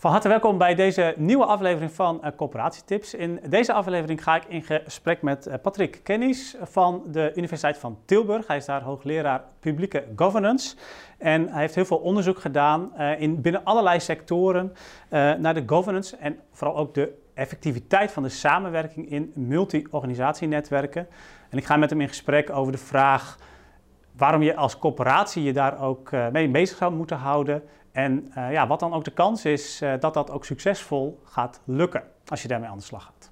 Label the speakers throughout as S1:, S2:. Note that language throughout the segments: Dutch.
S1: Van harte welkom bij deze nieuwe aflevering van uh, Coöperatietips. In deze aflevering ga ik in gesprek met uh, Patrick Kennis van de Universiteit van Tilburg. Hij is daar hoogleraar publieke governance. En hij heeft heel veel onderzoek gedaan uh, in, binnen allerlei sectoren naar de governance en vooral ook de effectiviteit van de samenwerking in multi-organisatienetwerken. En ik ga met hem in gesprek over de vraag waarom je als corporatie je daar ook mee bezig zou moeten houden. En uh, ja, wat dan ook de kans is uh, dat dat ook succesvol gaat lukken als je daarmee aan de slag gaat.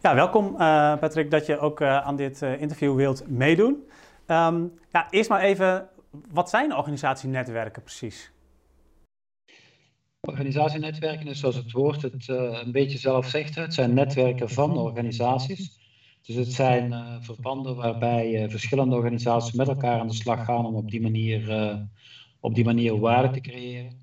S1: Ja, welkom uh, Patrick dat je ook aan dit interview wilt meedoen. Um, ja, eerst maar even, wat zijn organisatienetwerken precies?
S2: Organisatienetwerken is zoals het woord het uh, een beetje zelf zegt. Het zijn netwerken van organisaties. Dus het zijn uh, verbanden waarbij uh, verschillende organisaties met elkaar aan de slag gaan om op die manier, op die manier waarde te creëren.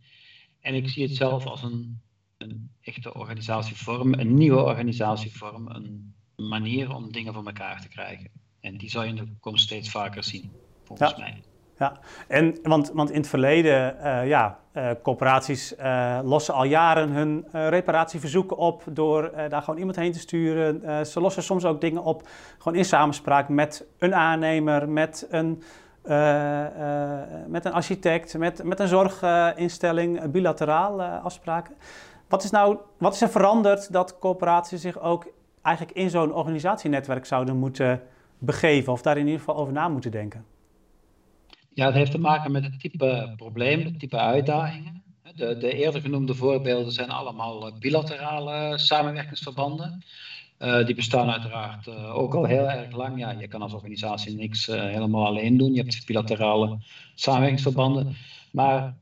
S2: En ik zie het zelf als een, een echte organisatievorm, een nieuwe organisatievorm, een manier om dingen voor elkaar te krijgen. En die zal je in de toekomst steeds vaker zien, volgens ja. mij.
S1: Ja, en, want, want in het verleden, uh, ja, uh, corporaties uh, lossen al jaren hun reparatieverzoeken op door daar gewoon iemand heen te sturen. ze lossen soms ook dingen op gewoon in samenspraak met een aannemer, met een, met een architect, met, met een zorginstelling, bilateraal afspraken. Wat is, nou, wat is er veranderd dat corporaties zich ook eigenlijk in zo'n organisatienetwerk zouden moeten begeven of daar in ieder geval over na moeten denken?
S2: Ja, het heeft te maken met het type probleem, het type uitdagingen. De, de eerder genoemde voorbeelden zijn allemaal eh, bilaterale samenwerkingsverbanden. Uh, die bestaan uiteraard uh, ook al heel erg lang. Ja, je kan als organisatie niks helemaal alleen doen. Je hebt bilaterale samenwerkingsverbanden. Maar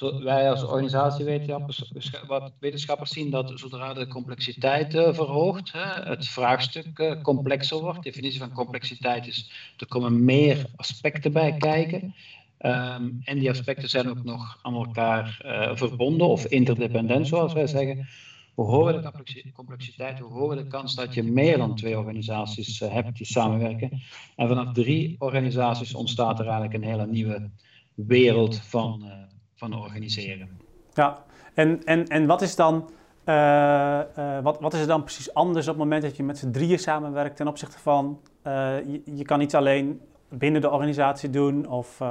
S2: wij als organisatie wetenschappers, wat wetenschappers zien dat zodra de complexiteit uh, verhoogt, het vraagstuk uh, complexer wordt. De definitie van complexiteit is, er komen meer aspecten bij kijken. Um, en die aspecten zijn ook nog aan elkaar uh, verbonden of interdependent, zoals wij zeggen. Hoe hoger de complexiteit, hoe hoger de kans dat je meer dan twee organisaties hebt die samenwerken. En vanaf drie organisaties ontstaat er eigenlijk een hele nieuwe wereld van van organiseren.
S1: Ja, en, en, en wat is dan. Uh, uh, wat, wat is er dan precies anders op het moment dat je met z'n drieën samenwerkt ten opzichte van uh, je, je, kan iets alleen binnen de organisatie doen of,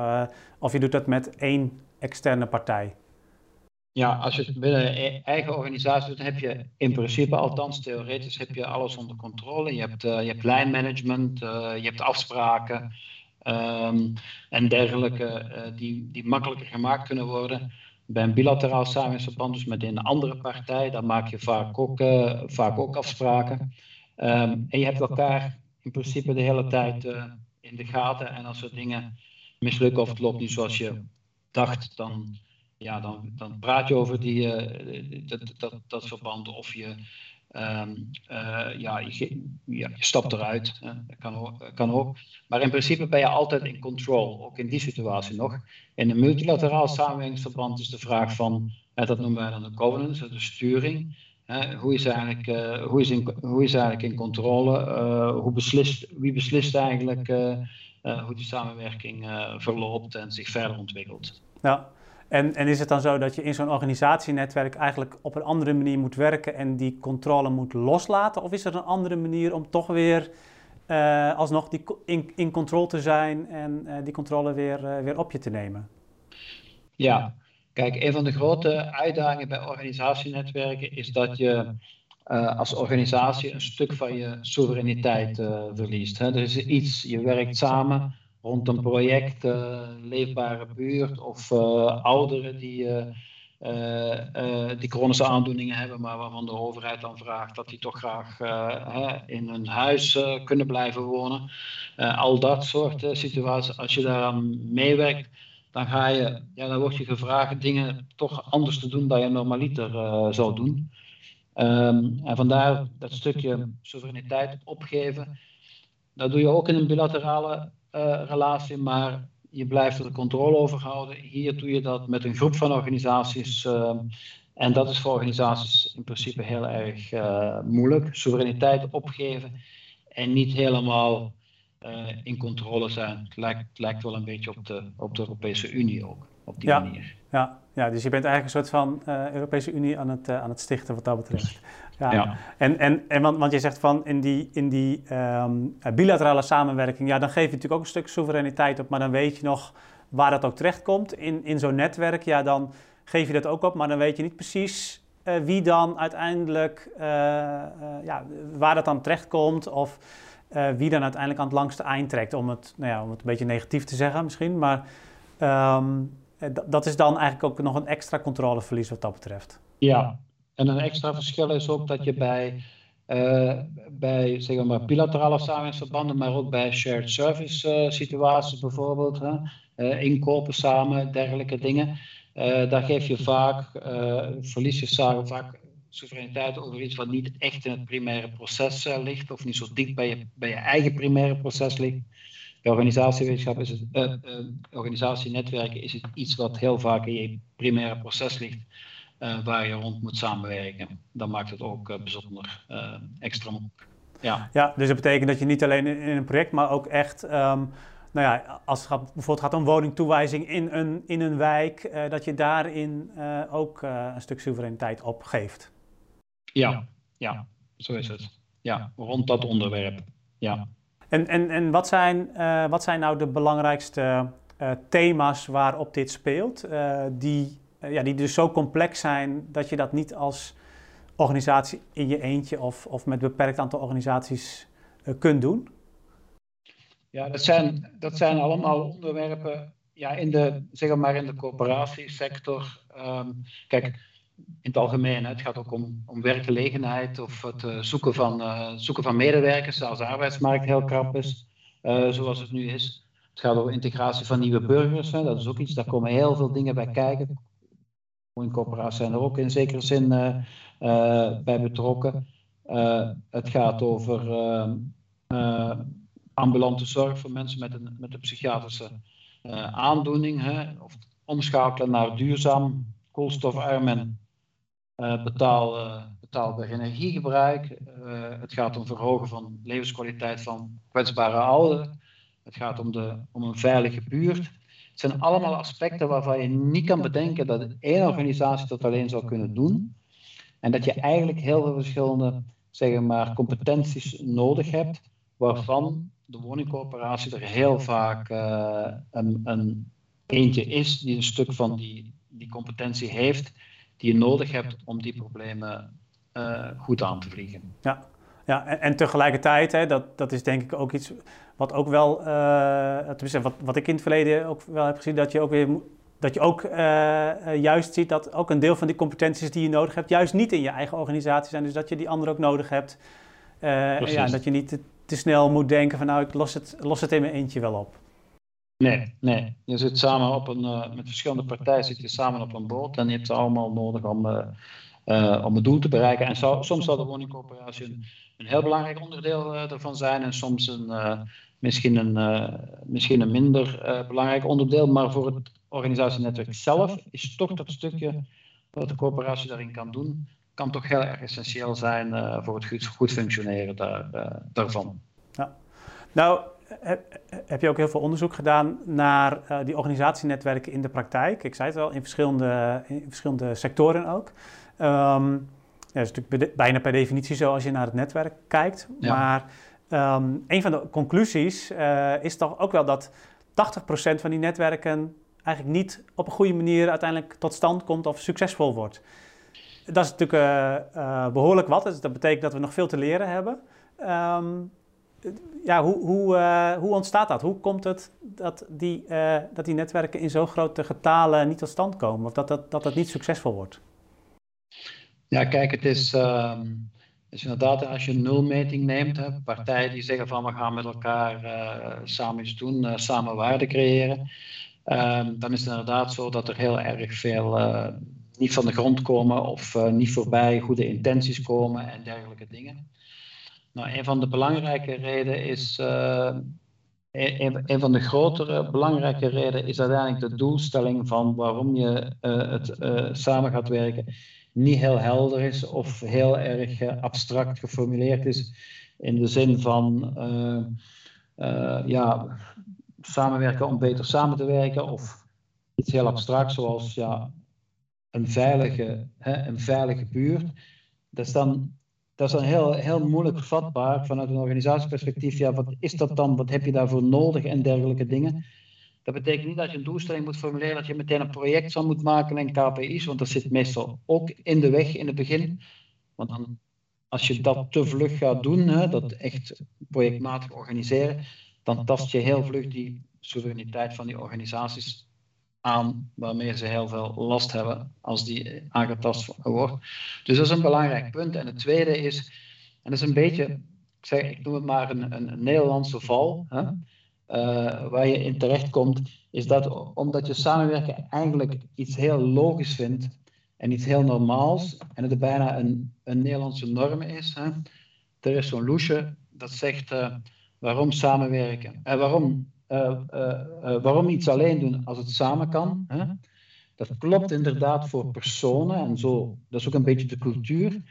S1: of je doet dat met één externe partij?
S2: Ja, als je het binnen eigen organisatie doet, heb je in principe, althans theoretisch, heb je alles onder controle. Je hebt, je hebt lijnmanagement, je hebt afspraken, um, en dergelijke, uh, die, die makkelijker gemaakt kunnen worden. Bij een bilateraal samenwerkingsverband, dus met een andere partij, dan maak je vaak ook, uh, vaak ook afspraken. Um, en je hebt elkaar in principe de hele tijd uh, in de gaten. En als er dingen mislukken of het loopt niet zoals je dacht, dan, ja, dan, dan praat je over die, dat, dat, dat verband. Of je Um, uh, ja, je, ja, je, stapt eruit. Hè. Dat kan, kan, ook. Maar in principe ben je altijd in control, ook in die situatie nog. In een multilateraal samenwerkingsverband is de vraag van, en dat noemen wij dan de governance, de sturing. Hè. Hoe, is eigenlijk, uh, hoe, is in, hoe is eigenlijk in controle? Uh, hoe beslist, wie beslist eigenlijk hoe die samenwerking verloopt en zich verder ontwikkelt?
S1: Ja. En, en is het dan zo dat je in zo'n organisatienetwerk eigenlijk op een andere manier moet werken en die controle moet loslaten? Of is er een andere manier om toch weer uh, alsnog die in, in controle te zijn en uh, die controle weer, uh, weer op je te nemen?
S2: Ja, kijk, een van de grote uitdagingen bij organisatienetwerken is dat je als organisatie een stuk van je soevereiniteit verliest. Hè? Er is iets, je werkt samen rond een project, leefbare buurt of uh, ouderen die, uh, die chronische aandoeningen hebben, maar waarvan de overheid dan vraagt dat die toch graag in een huis kunnen blijven wonen. al dat soort situaties, als je daaraan meewerkt, dan, ga je, ja, dan word je gevraagd dingen toch anders te doen dan je normaliter zou doen. Um, en vandaar dat stukje soevereiniteit opgeven. Dat doe je ook in een bilaterale relatie, maar je blijft er de controle over houden. Hier doe je dat met een groep van organisaties. Uh, en dat is voor organisaties in principe heel erg uh, moeilijk. Soevereiniteit opgeven en niet helemaal in controle zijn. Het lijkt, lijkt, wel een beetje op de, op de Europese Unie ook, op die manier.
S1: Ja, ja, dus je bent eigenlijk een soort van Europese Unie aan het, aan het stichten wat dat betreft. Ja. En, en, en want, want je zegt van in die, in die ehm, bilaterale samenwerking, ja, dan geef je natuurlijk ook een stuk soevereiniteit op, maar dan weet je nog waar dat ook terechtkomt. In, in zo'n netwerk, ja, dan geef je dat ook op, maar dan weet je niet precies uh, wie dan uiteindelijk, uh, uh, ja, waar dat dan terechtkomt of wie dan uiteindelijk aan het langste eind trekt, om het, nou ja, om het een beetje negatief te zeggen misschien. Maar um, dat is dan eigenlijk ook nog een extra controleverlies wat dat betreft.
S2: Ja, en een extra verschil is ook dat je bij, uh, bij zeg maar, bilaterale samenwerkingsverbanden, maar ook bij shared service uh, situaties bijvoorbeeld, inkopen samen, dergelijke dingen, daar geef je vaak, verlies je vaak soevereiniteit over iets wat niet echt in het primaire proces ligt, of niet zo dicht bij je, bij je eigen primaire proces ligt. Bij organisatiewetenschap is het, organisatienetwerken is het iets wat heel vaak in je primaire proces ligt uh, waar je rond moet samenwerken. Dan maakt het ook bijzonder extra
S1: Ja. ja, dus dat betekent dat je niet alleen in, een project, maar ook echt, um, nou ja, als het gaat, bijvoorbeeld gaat om woningtoewijzing in een, in een wijk, dat je daarin ook een stuk soevereiniteit opgeeft.
S2: Ja, ja, zo is het. Ja, rond dat onderwerp. Ja.
S1: En, en, en wat, zijn, wat zijn nou de belangrijkste thema's waarop dit speelt, die eh, ja, die dus zo complex zijn dat je dat niet als organisatie in je eentje of, of met een beperkt aantal organisaties uh, kunt doen?
S2: Ja, dat zijn, dat zijn allemaal onderwerpen ja, in, de, zeg maar in de coöperatiesector. Um, kijk, in het algemeen, het gaat ook om, om werkgelegenheid of het uh, zoeken, van, uh, zoeken van medewerkers als de arbeidsmarkt heel krap is, uh, zoals het nu is. Het gaat over integratie van nieuwe burgers, hè, dat is ook iets, daar komen heel veel dingen bij kijken woningcorporaties zijn er ook in zekere zin bij betrokken. Het gaat over ambulante zorg voor mensen met een, met een psychiatrische aandoening. Hè, of omschakelen naar duurzaam, koolstofarm en betaal, betaalbaar energiegebruik. het gaat om verhogen van levenskwaliteit van kwetsbare ouderen. Het gaat om, de, om een veilige buurt. Het zijn allemaal aspecten waarvan je niet kan bedenken dat één organisatie dat alleen zou kunnen doen. En dat je eigenlijk heel veel verschillende zeg maar, competenties nodig hebt, waarvan de woningcorporatie er heel vaak uh, een, een, eentje is die een stuk van die, die competentie heeft, die je nodig hebt om die problemen uh, goed aan te vliegen.
S1: Ja, ja, en, en tegelijkertijd, hè, dat, dat is denk ik ook iets wat ook wel, uh, wat, wat ik in het verleden ook wel heb gezien, dat je ook weer dat je ook uh, juist ziet dat ook een deel van die competenties die je nodig hebt, juist niet in je eigen organisatie zijn. Dus dat je die anderen ook nodig hebt. Uh, ja, dat je niet te, te, snel moet denken van nou, ik los het, los het in mijn eentje wel op.
S2: Nee, nee. Je zit samen op een, met verschillende partijen zit je samen op een boot en je hebt ze allemaal nodig om, om het doel te bereiken. En zo, soms zal de woningcorporatie een, een heel belangrijk onderdeel ervan zijn en soms een misschien een, uh, misschien een minder uh, belangrijk onderdeel, maar voor het organisatienetwerk zelf is toch dat stukje wat de corporatie daarin kan doen, kan toch heel erg essentieel zijn uh, voor het goed, goed functioneren daar, daarvan.
S1: Ja. Nou, heb je ook heel veel onderzoek gedaan naar die organisatienetwerken in de praktijk? Ik zei het al, in verschillende, in verschillende sectoren ook. Um, ja, dat is natuurlijk bijna per definitie zo als je naar het netwerk kijkt. Ja. Maar Um, een van de conclusies uh, is toch ook wel dat 80% van die netwerken eigenlijk niet op een goede manier uiteindelijk tot stand komt of succesvol wordt. Dat is natuurlijk uh, behoorlijk wat, dus dat betekent dat we nog veel te leren hebben. Um, ja, hoe, hoe, hoe ontstaat dat? Hoe komt het dat die, dat die netwerken in zo grote getalen niet tot stand komen of dat dat, dat, dat niet succesvol wordt?
S2: Ja, kijk, het is. Um dus inderdaad, als je een nulmeting neemt, partijen die zeggen van we gaan met elkaar uh, samen iets doen, samen waarde creëren, um, dan is het inderdaad zo dat er heel erg veel niet van de grond komen of niet voorbij goede intenties komen en dergelijke dingen. Nou, een van de belangrijke redenen is, een, een, van de grotere belangrijke redenen is uiteindelijk de doelstelling van waarom je het samen gaat werken niet heel helder is of heel erg eh, abstract geformuleerd is. in de zin van ja, samenwerken om beter samen te werken of iets heel abstract zoals ja, een, veilige, hè, een veilige buurt. Dat is dan, dat is dan heel, heel moeilijk vatbaar vanuit een organisatieperspectief. Ja, wat is dat dan? Wat heb je daarvoor nodig en dergelijke dingen? Dat betekent niet dat je een doelstelling moet formuleren, dat je meteen een project zal moet maken en KPI's, want dat zit meestal ook in de weg in het begin. Want dan, als je dat te vlug gaat doen, hè, dat echt projectmatig organiseren, dan tast je heel vlug die soevereiniteit van die organisaties aan, waarmee ze heel veel last hebben als die aangetast wordt. Dus dat is een belangrijk punt. En het tweede is, en dat is een beetje, ik, zeg, noem het maar een, een Nederlandse val, hè, uh, waar je in terecht komt, is dat omdat je samenwerken eigenlijk iets heel logisch vindt en iets heel normaals, en het bijna een, een Nederlandse norm is. Hè. Er is zo'n loesje dat zegt uh, waarom samenwerken en uh, waarom iets alleen doen als het samen kan. Hè? Dat klopt inderdaad voor personen en zo. Dat is ook een beetje de cultuur.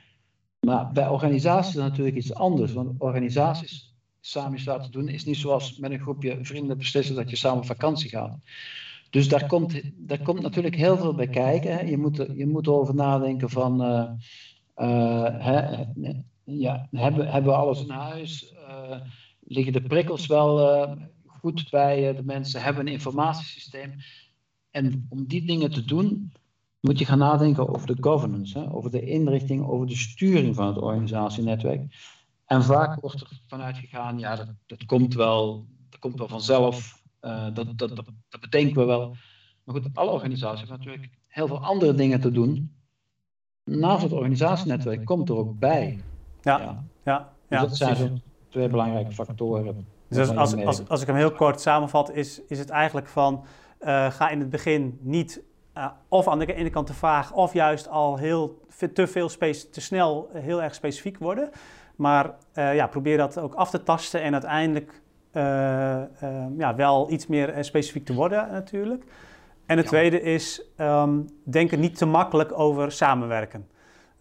S2: Maar bij organisaties is natuurlijk iets anders. Want organisaties samen iets laten doen is niet zoals met een groepje vrienden beslissen dat je samen op vakantie gaat. Dus daar komt, daar komt natuurlijk heel veel bij kijken. Hè. Je, moet, je moet erover nadenken van, uh, hè, ja, hebben, hebben we alles in huis? Uh, liggen de prikkels wel goed bij eh, de mensen, hebben een informatiesysteem. En om die dingen te doen, moet je gaan nadenken over de governance, hè, over de inrichting, over de sturing van het organisatienetwerk. En vaak wordt er vanuit gegaan, ja, dat, dat komt, wel, dat komt wel vanzelf, uh, dat, dat, dat, dat bedenken we wel. Maar goed, alle organisaties hebben natuurlijk heel veel andere dingen te doen. Naast het organisatienetwerk komt er ook bij.
S1: Ja, ja. ja,
S2: dus dat zijn zo twee belangrijke factoren
S1: dus als, als, als, ik hem heel kort samenvat, is, is het eigenlijk van uh, ga in het begin niet uh, of aan de ene kant te vaag, of juist al heel te veel space, te snel heel erg specifiek worden. Maar uh, ja, probeer dat ook af te tasten en uiteindelijk ja, wel iets meer specifiek te worden natuurlijk. En het tweede is um, denken niet te makkelijk over samenwerken.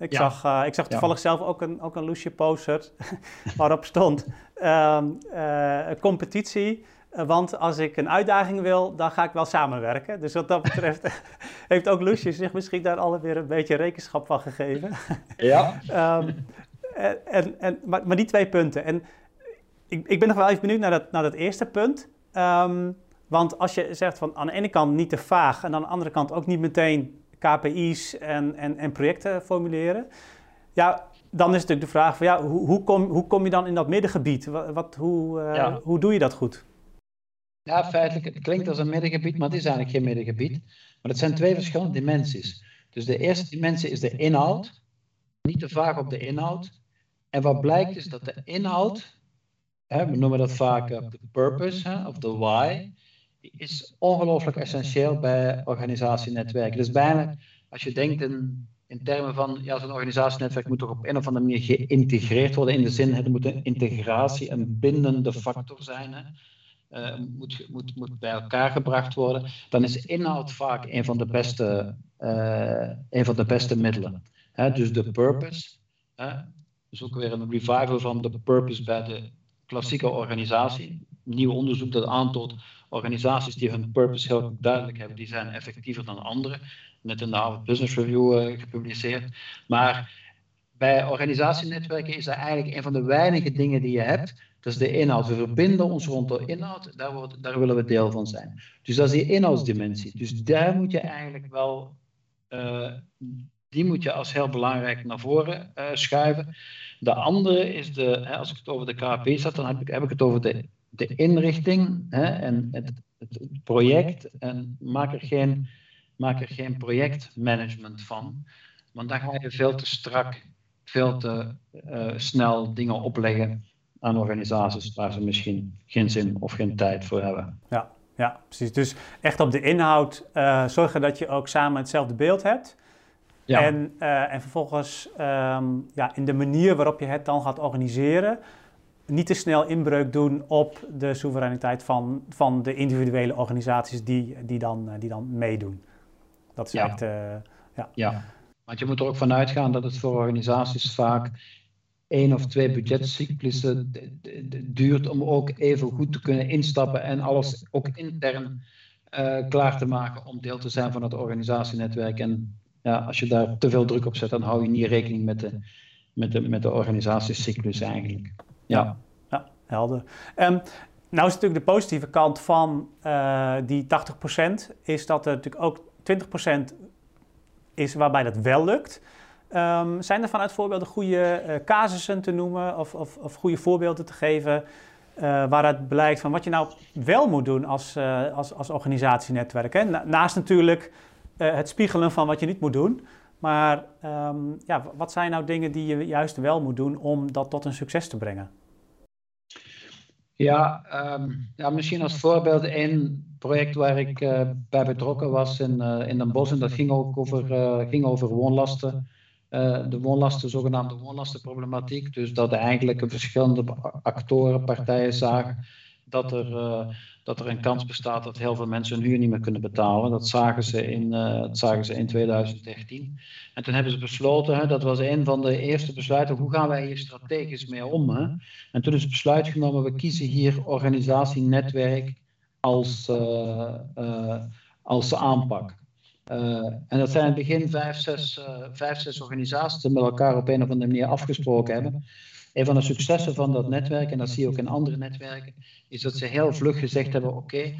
S1: Ik, zag, uh, ik zag toevallig zelf ook een, ook een loesje poster waarop stond um, uh, competitie. Want als ik een uitdaging wil, dan ga ik wel samenwerken. Dus wat dat betreft heeft ook Loesje zich misschien daar alweer een beetje rekenschap van gegeven.
S2: ja.
S1: um, en, en, maar, maar, die twee punten. En ik, ik ben nog wel even benieuwd naar dat, naar dat eerste punt. Um, want als je zegt van aan de ene kant niet te vaag en aan de andere kant ook niet meteen KPI's en, en, en projecten formuleren. Ja, dan is natuurlijk de vraag van ja, hoe, hoe, kom, hoe kom je dan in dat middengebied? Wat, hoe, uh, hoe doe je dat goed?
S2: Ja, feitelijk, het klinkt als een middengebied, maar het is eigenlijk geen middengebied. Maar het zijn twee verschillende dimensies. Dus de eerste dimensie is de inhoud, niet te vaak op de inhoud. En wat blijkt is dat de inhoud, hè, we noemen dat vaak uh, de purpose hè, of de why, is ongelooflijk essentieel bij organisatienetwerken. Dus bijna, als je denkt in, in termen van, ja, zo'n organisatienetwerk moet toch op een of andere manier geïntegreerd worden, in de zin, het moet een integratie, een bindende factor zijn, hè. Uh, moet, moet, moet bij elkaar gebracht worden, dan is inhoud vaak een van de beste, uh, een van de beste middelen. Hè, dus de purpose, hè, dus ook weer een revival van de purpose bij de klassieke organisatie. Nieuw onderzoek dat aantoont organisaties die hun purpose heel duidelijk hebben, die zijn effectiever dan andere. Net in de Harvard Business Review uh, gepubliceerd. Maar bij organisatienetwerken is dat eigenlijk een van de weinige dingen die je hebt. Dat is de inhoud. We verbinden ons rond de inhoud, daar, daar willen we deel van zijn. Dus dat is die inhoudsdimensie. Dus daar moet je eigenlijk wel, uh, die moet je als heel belangrijk naar voren uh, schuiven. De andere is de, hè, als ik het over de KP zet, dan heb ik, heb ik het over de de inrichting hè, en het, het, project. En maak er, geen, maak er geen projectmanagement van. Want dan ga je veel te strak, veel te uh, snel dingen opleggen aan organisaties waar ze misschien geen zin of geen tijd voor hebben.
S1: Ja, ja precies. Dus echt op de inhoud uh, zorgen dat je ook samen hetzelfde beeld hebt. Ja. En, uh, en vervolgens um, ja, in de manier waarop je het dan gaat organiseren, niet te snel inbreuk doen op de soevereiniteit van, van de individuele organisaties die, die, dan, eh, die dan meedoen. Dat is ja. echt. Uh,
S2: ja. ja, want je moet er ook vanuit gaan dat het voor organisaties vaak één of twee budgetcyclussen duurt om ook even goed te kunnen instappen en alles ook intern uh, klaar te maken om deel te zijn van het organisatienetwerk. En ja, als je daar te veel druk op zet, dan hou je niet rekening met de, met de, met de organisatiecyclus eigenlijk. Ja,
S1: ja helder. Um, nou is natuurlijk de positieve kant van uh, die 80% is dat er natuurlijk ook 20% is waarbij dat wel lukt. Um, zijn er vanuit voorbeelden goede uh, casussen te noemen of, of, of goede voorbeelden te geven uh, waaruit blijkt van wat je nou wel moet doen als, uh, als, als organisatienetwerk? Hè? naast natuurlijk het spiegelen van wat je niet moet doen. Maar um, ja, wat zijn nou dingen die je juist wel moet doen om dat tot een succes te brengen?
S2: Ja, um, ja misschien als voorbeeld een project waar ik bij betrokken was in, in Den Bosch. En dat ging ook over, ging over woonlasten. Uh, de woonlasten, zogenaamde woonlastenproblematiek. Dus dat eigenlijk verschillende actoren, partijen zagen dat er, uh, dat er een kans bestaat dat heel veel mensen hun huur niet meer kunnen betalen. Dat zagen ze in, uh, dat zagen ze in 2013. En toen hebben ze besloten, hè, dat was een van de eerste besluiten, hoe gaan wij hier strategisch mee om? En toen is het besluit genomen, we kiezen hier organisatienetwerk als, als aanpak. En dat zijn in het begin vijf, zes, vijf, zes organisaties die met elkaar op een of andere manier afgesproken hebben. Een van de successen van dat netwerk, en dat zie je ook in andere netwerken, is dat ze heel vlug gezegd hebben: oké,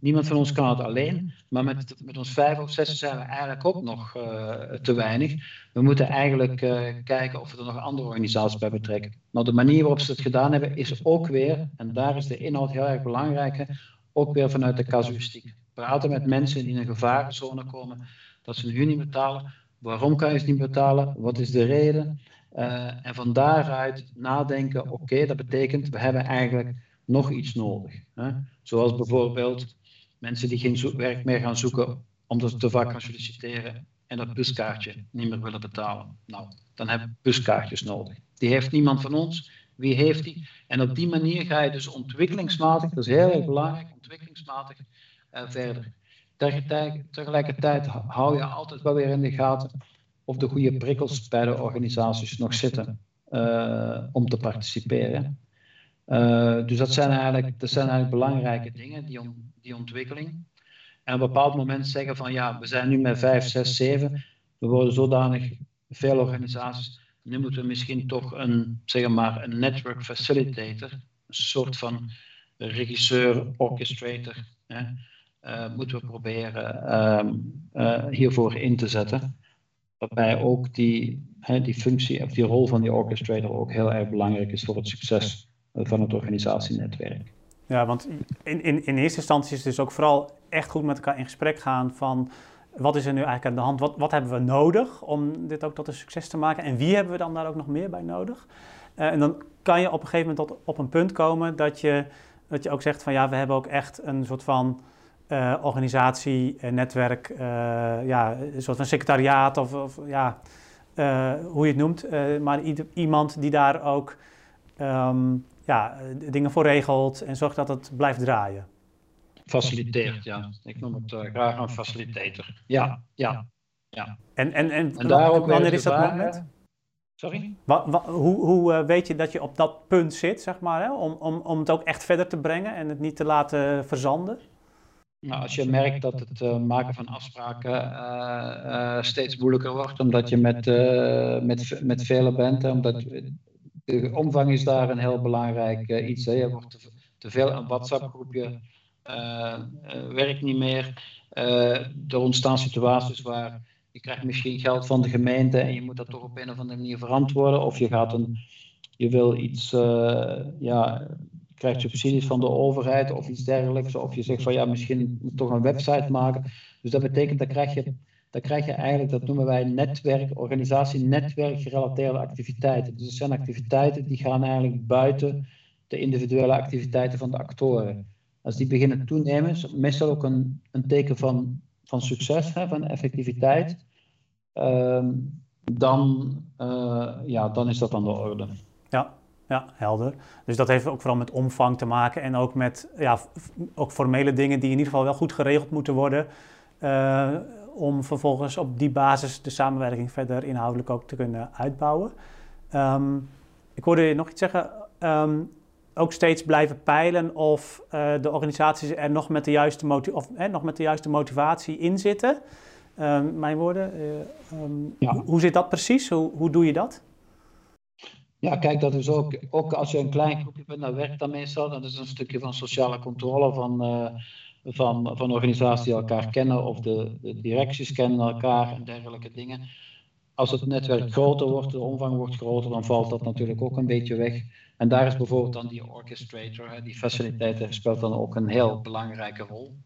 S2: niemand van ons kan het alleen, maar met, met ons vijf of zes zijn we eigenlijk ook nog uh, te weinig. We moeten eigenlijk kijken of we er nog andere organisaties bij betrekken. Nou, de manier waarop ze het gedaan hebben, is ook weer, en daar is de inhoud heel erg belangrijk, ook weer vanuit de casuïstiek praten met mensen die in een gevarenzone komen, dat ze hun niet betalen. Waarom kan je ze niet betalen? Wat is de reden? Uh, en van daaruit nadenken, oké, dat betekent we hebben eigenlijk nog iets nodig. Hè? Zoals bijvoorbeeld mensen die geen werk meer gaan zoeken omdat ze te vaak gaan solliciteren en dat buskaartje niet meer willen betalen. Nou, dan hebben we buskaartjes nodig. Die heeft niemand van ons. Wie heeft die? En op die manier ga je dus ontwikkelingsmatig, dat is heel erg belangrijk, ontwikkelingsmatig uh, verder. Tegelijkertijd hou je altijd wel weer in de gaten of de goede prikkels bij de organisaties nog zitten uh, om te participeren. Uh, dus dat zijn, eigenlijk, dat zijn eigenlijk belangrijke dingen, die, die ontwikkeling. En op een bepaald moment zeggen van ja, we zijn nu met 5, 6, 7, we worden zodanig veel organisaties, nu moeten we misschien toch een, zeg maar, een network facilitator, een soort van regisseur, orchestrator, hè, uh, moeten we proberen uh, hiervoor in te zetten. Waarbij ook die, hè, die functie of die rol van die orchestrator ook heel erg belangrijk is voor het succes van het organisatienetwerk.
S1: Ja, want in, in, in eerste instantie is het dus ook vooral echt goed met elkaar in gesprek gaan van wat is er nu eigenlijk aan de hand? Wat, wat hebben we nodig om dit ook tot een succes te maken? En wie hebben we dan daar ook nog meer bij nodig? Uh, en dan kan je op een gegeven moment tot, op een punt komen dat je, dat je ook zegt van ja, we hebben ook echt een soort van uh, organisatie, uh, netwerk, uh, ja, een soort van secretariaat of, of ja, hoe je het noemt. maar iemand die daar ook um, ja, dingen voor regelt en zorgt dat het blijft draaien.
S2: Faciliteert, ja. Ik noem het graag een facilitator. Ja, ja, ja.
S1: En, en, en, en daar ook wanneer is dat moment?
S2: Sorry?
S1: Wa, wa, hoe hoe weet je dat je op dat punt zit, zeg maar, hè? Om, om, om het ook echt verder te brengen en het niet te laten verzanden?
S2: Nou, als je merkt dat het uh, maken van afspraken uh, uh, steeds moeilijker wordt, omdat je met, met, met velen bent, hè, omdat de omvang is daar een heel belangrijk iets. Hè. Je wordt te, te veel een WhatsApp-groepje, werkt niet meer. er ontstaan situaties waar je krijgt misschien geld van de gemeente en je moet dat toch op een of andere manier verantwoorden, of je gaat een, je wil iets, ja krijgt subsidies van de overheid of iets dergelijks. Of je zegt van ja, misschien toch een website maken. Dus dat betekent, dat krijg je, dat krijg je eigenlijk, dat noemen wij netwerk, organisatie gerelateerde activiteiten. Dus dat zijn activiteiten die gaan eigenlijk buiten de individuele activiteiten van de actoren. Als die beginnen toenemen, is meestal ook een, een teken van, van succes, hè, van effectiviteit. Uh, dan, uh, ja, dan is dat aan de orde.
S1: Ja, helder. Dus dat heeft ook vooral met omvang te maken en ook met ja, ook formele dingen die in ieder geval wel goed geregeld moeten worden. Uh, om vervolgens op die basis de samenwerking verder inhoudelijk ook te kunnen uitbouwen. Um, ik hoorde je nog iets zeggen. Ehm, ook steeds blijven peilen of de organisaties er nog met de juiste, of, nog met de juiste motivatie in zitten. Ehm, mijn woorden. ja. Hoe zit dat precies? Hoe, hoe doe je dat?
S2: Ja, kijk, dat is ook, ook als je een klein groepje bent, dat werkt dan meestal. Dat is een stukje van sociale controle van, uh, van, van organisaties die elkaar kennen of de, directies kennen elkaar en dergelijke dingen. Als het netwerk groter wordt, de omvang wordt groter, dan valt dat natuurlijk ook een beetje weg. En daar is bijvoorbeeld dan die orchestrator, die faciliteiter, speelt dan ook een heel belangrijke rol.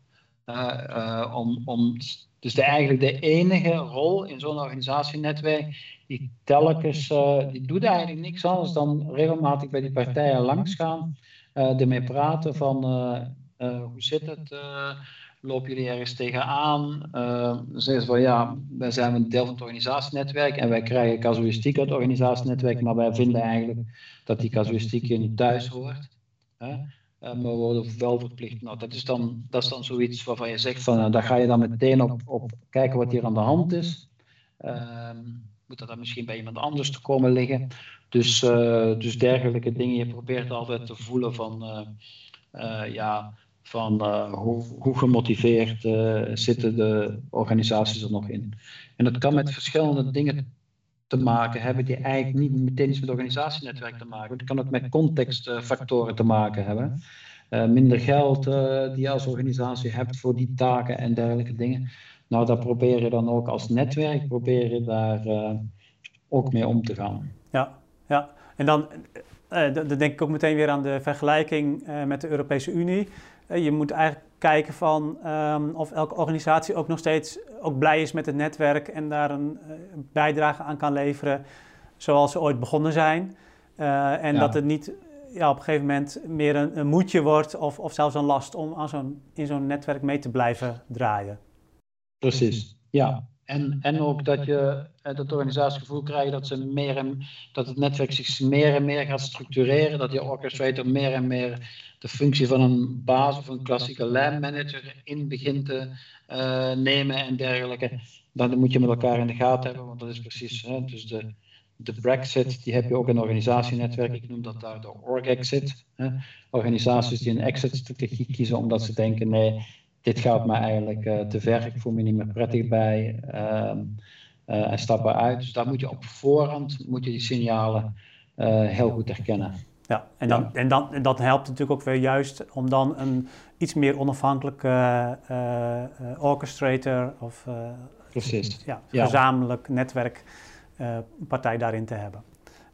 S2: Uh, om, om, dus de, eigenlijk de enige rol in zo'n organisatienetwerk die telkens, uh, die doet eigenlijk niks anders dan regelmatig bij die partijen langsgaan, uh, ermee praten van uh, hoe zit het, lopen jullie ergens tegenaan? dan zeggen ze van ja, wij zijn een deel van het organisatienetwerk en wij krijgen casuïstiek uit het organisatienetwerk, maar wij vinden eigenlijk dat die casuïstiek hier niet thuis hoort. Maar we worden wel verplicht. Nou, dat is dan, dat is dan zoiets waarvan je zegt van, daar ga je dan meteen op, op kijken wat hier aan de hand is. Ehm, moet dat dan misschien bij iemand anders te komen liggen. Dus, uh, dus dergelijke dingen. Je probeert altijd te voelen van, uh, ja, van hoe, hoe gemotiveerd zitten de organisaties er nog in. En dat kan met verschillende dingen te maken hebben die eigenlijk niet meteen iets met organisatienetwerk te maken hebben. Het kan ook met contextfactoren te maken hebben. minder geld die je als organisatie hebt voor die taken en dergelijke dingen. Nou, daar probeer je dan ook als netwerk, probeer je daar uh, ook mee om te gaan.
S1: Ja, ja. en dan, dan denk ik ook meteen weer aan de vergelijking met de Europese Unie. je moet eigenlijk kijken van um, of elke organisatie ook nog steeds ook blij is met het netwerk en daar een bijdrage aan kan leveren zoals ze ooit begonnen zijn. en ja. dat het niet ja, op een gegeven moment meer een, een moedje wordt of, of zelfs een last om aan zo'n, in zo'n netwerk mee te blijven draaien.
S2: Precies, ja. En, en ook dat je eh, dat de organisatie het gevoel krijgt dat, ze meer en, dat het netwerk zich meer en meer gaat structureren. Dat je orchestrator meer en meer de functie van een baas of een klassieke lijn manager in begint te uh, nemen en dergelijke. Dan moet je met elkaar in de gaten hebben, want dat is precies. Hè, dus de, de Brexit, die heb je ook in organisatienetwerk. Ik noem dat daar de org-exit. Organisaties die een exit-strategie kiezen omdat ze denken: nee, dit gaat me eigenlijk uh, te ver, ik voel me niet meer prettig bij uh, uh, en stappen uit. Dus daar moet je op voorhand moet je die signalen eh, heel goed herkennen.
S1: Ja, en, dan, ja. En, dan, en dat helpt natuurlijk ook weer juist om dan een iets meer onafhankelijke orchestrator of
S2: Precies.
S1: Ja, gezamenlijk netwerkpartij daarin te hebben.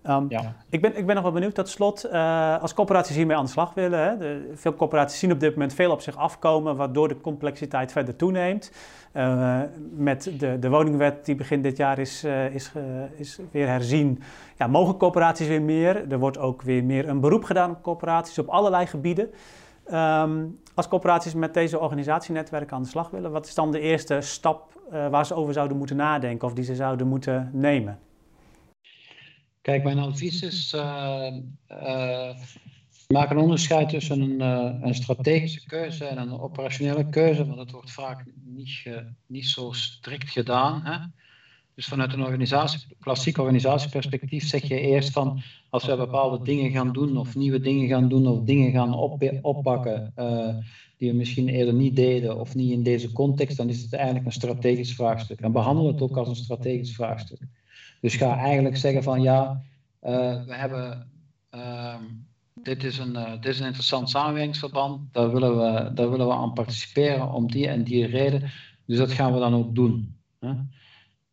S1: Um, ja. ik, ben, ik ben nog wel benieuwd, tot slot, uh, als corporaties hiermee aan de slag willen. Hè, de, veel corporaties zien op dit moment veel op zich afkomen, waardoor de complexiteit verder toeneemt. Uh, met de, de woningwet die begin dit jaar is, uh, is, is weer herzien, ja, mogen corporaties weer meer. Er wordt ook weer meer een beroep gedaan op corporaties op allerlei gebieden. Um, als corporaties met deze organisatienetwerken aan de slag willen, wat is dan de eerste stap waar ze over zouden moeten nadenken of die ze zouden moeten nemen?
S2: Kijk, mijn advies is: uh, uh, maak een onderscheid tussen een, uh, een, strategische keuze en een operationele keuze, want dat wordt vaak niet, niet zo strikt gedaan. Hè? Dus vanuit een organisatie, klassiek organisatieperspectief zeg je eerst van als we bepaalde dingen gaan doen of nieuwe dingen gaan doen of dingen gaan op, oppakken die we misschien eerder niet deden of niet in deze context, dan is het eigenlijk een strategisch vraagstuk. En behandel het ook als een strategisch vraagstuk. Dus ga eigenlijk zeggen van ja, uh, we hebben, uh, dit, is een, uh, dit is een interessant samenwerkingsverband, daar willen, we, daar willen we aan participeren om die en die reden. Dus dat gaan we dan ook doen. Hè?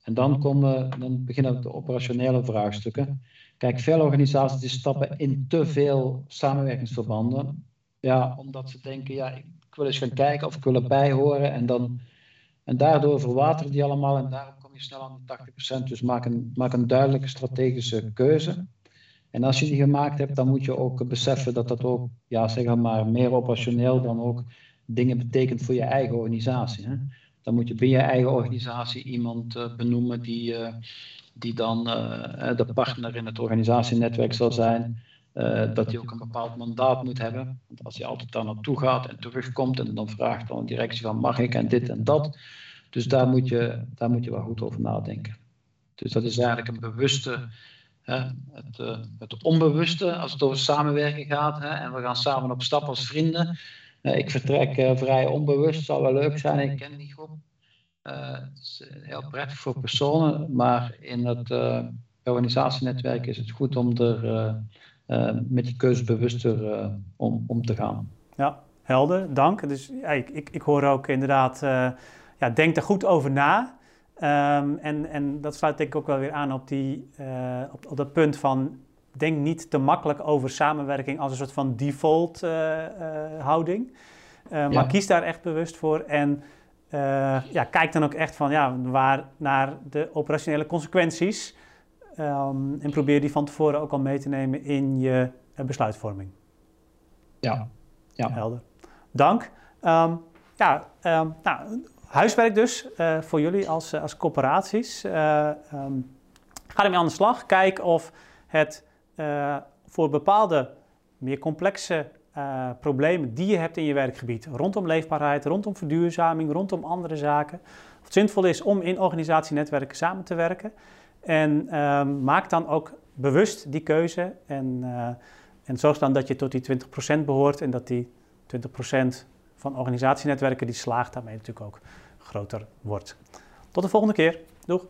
S2: En dan, komen, dan beginnen de operationele vraagstukken. Kijk, veel organisaties die stappen in te veel samenwerkingsverbanden. Ja, omdat ze denken, ja, ik wil eens gaan kijken of ik wil erbij horen. En, dan, en daardoor verwateren die allemaal en daarom je snel aan de 80%. Dus maak een, maak een duidelijke strategische keuze. En als je die gemaakt hebt, dan moet je ook beseffen dat dat ook, ja, zeg maar, meer operationeel dan ook dingen betekent voor je eigen organisatie. Hè? Dan moet je binnen je eigen organisatie iemand uh, benoemen die, uh, die dan uh, de partner in het organisatienetwerk zal zijn. dat hij ook een bepaald mandaat moet hebben. Want als hij altijd daar naartoe gaat en terugkomt en dan vraagt dan een directie van mag ik en dit en dat, dus daar moet je, daar moet je wel goed over nadenken. Dus dat is eigenlijk een bewuste het, uh, het, onbewuste als het over samenwerken gaat. Hè, en we gaan samen op stap als vrienden. Uh, ik vertrek uh, vrij onbewust, zal wel leuk zijn. Ik ken die groep. het is heel prettig voor personen, maar in het organisatienetwerk is het goed om er met die keuze bewuster om, om te gaan.
S1: Ja, helder, dank. Dus ik, ik, ik hoor ook inderdaad, ja, denk er goed over na. Um, en, en dat sluit denk ik ook wel weer aan op, die, uh, op, op dat punt van denk niet te makkelijk over samenwerking als een soort van default uh, uh, houding. Maar kies daar echt bewust voor en ja, kijk dan ook echt van ja, waar naar de operationele consequenties. Um, en probeer die van tevoren ook al mee te nemen in je besluitvorming.
S2: Ja, ja.
S1: helder. Dank. Um, ja, nou, huiswerk dus uh, voor jullie als, uh, als corporaties. Uh, um, ga ermee aan de slag. Kijk of het voor bepaalde meer complexe problemen die je hebt in je werkgebied, rondom leefbaarheid, rondom verduurzaming, rondom andere zaken, of zinvol is om in organisatienetwerken samen te werken. En ehm, maak dan ook bewust die keuze en, en zorg dan dat je tot die 20% behoort en dat die 20% van organisatienetwerken die slaagt daarmee natuurlijk ook groter wordt. Tot de volgende keer. Doeg!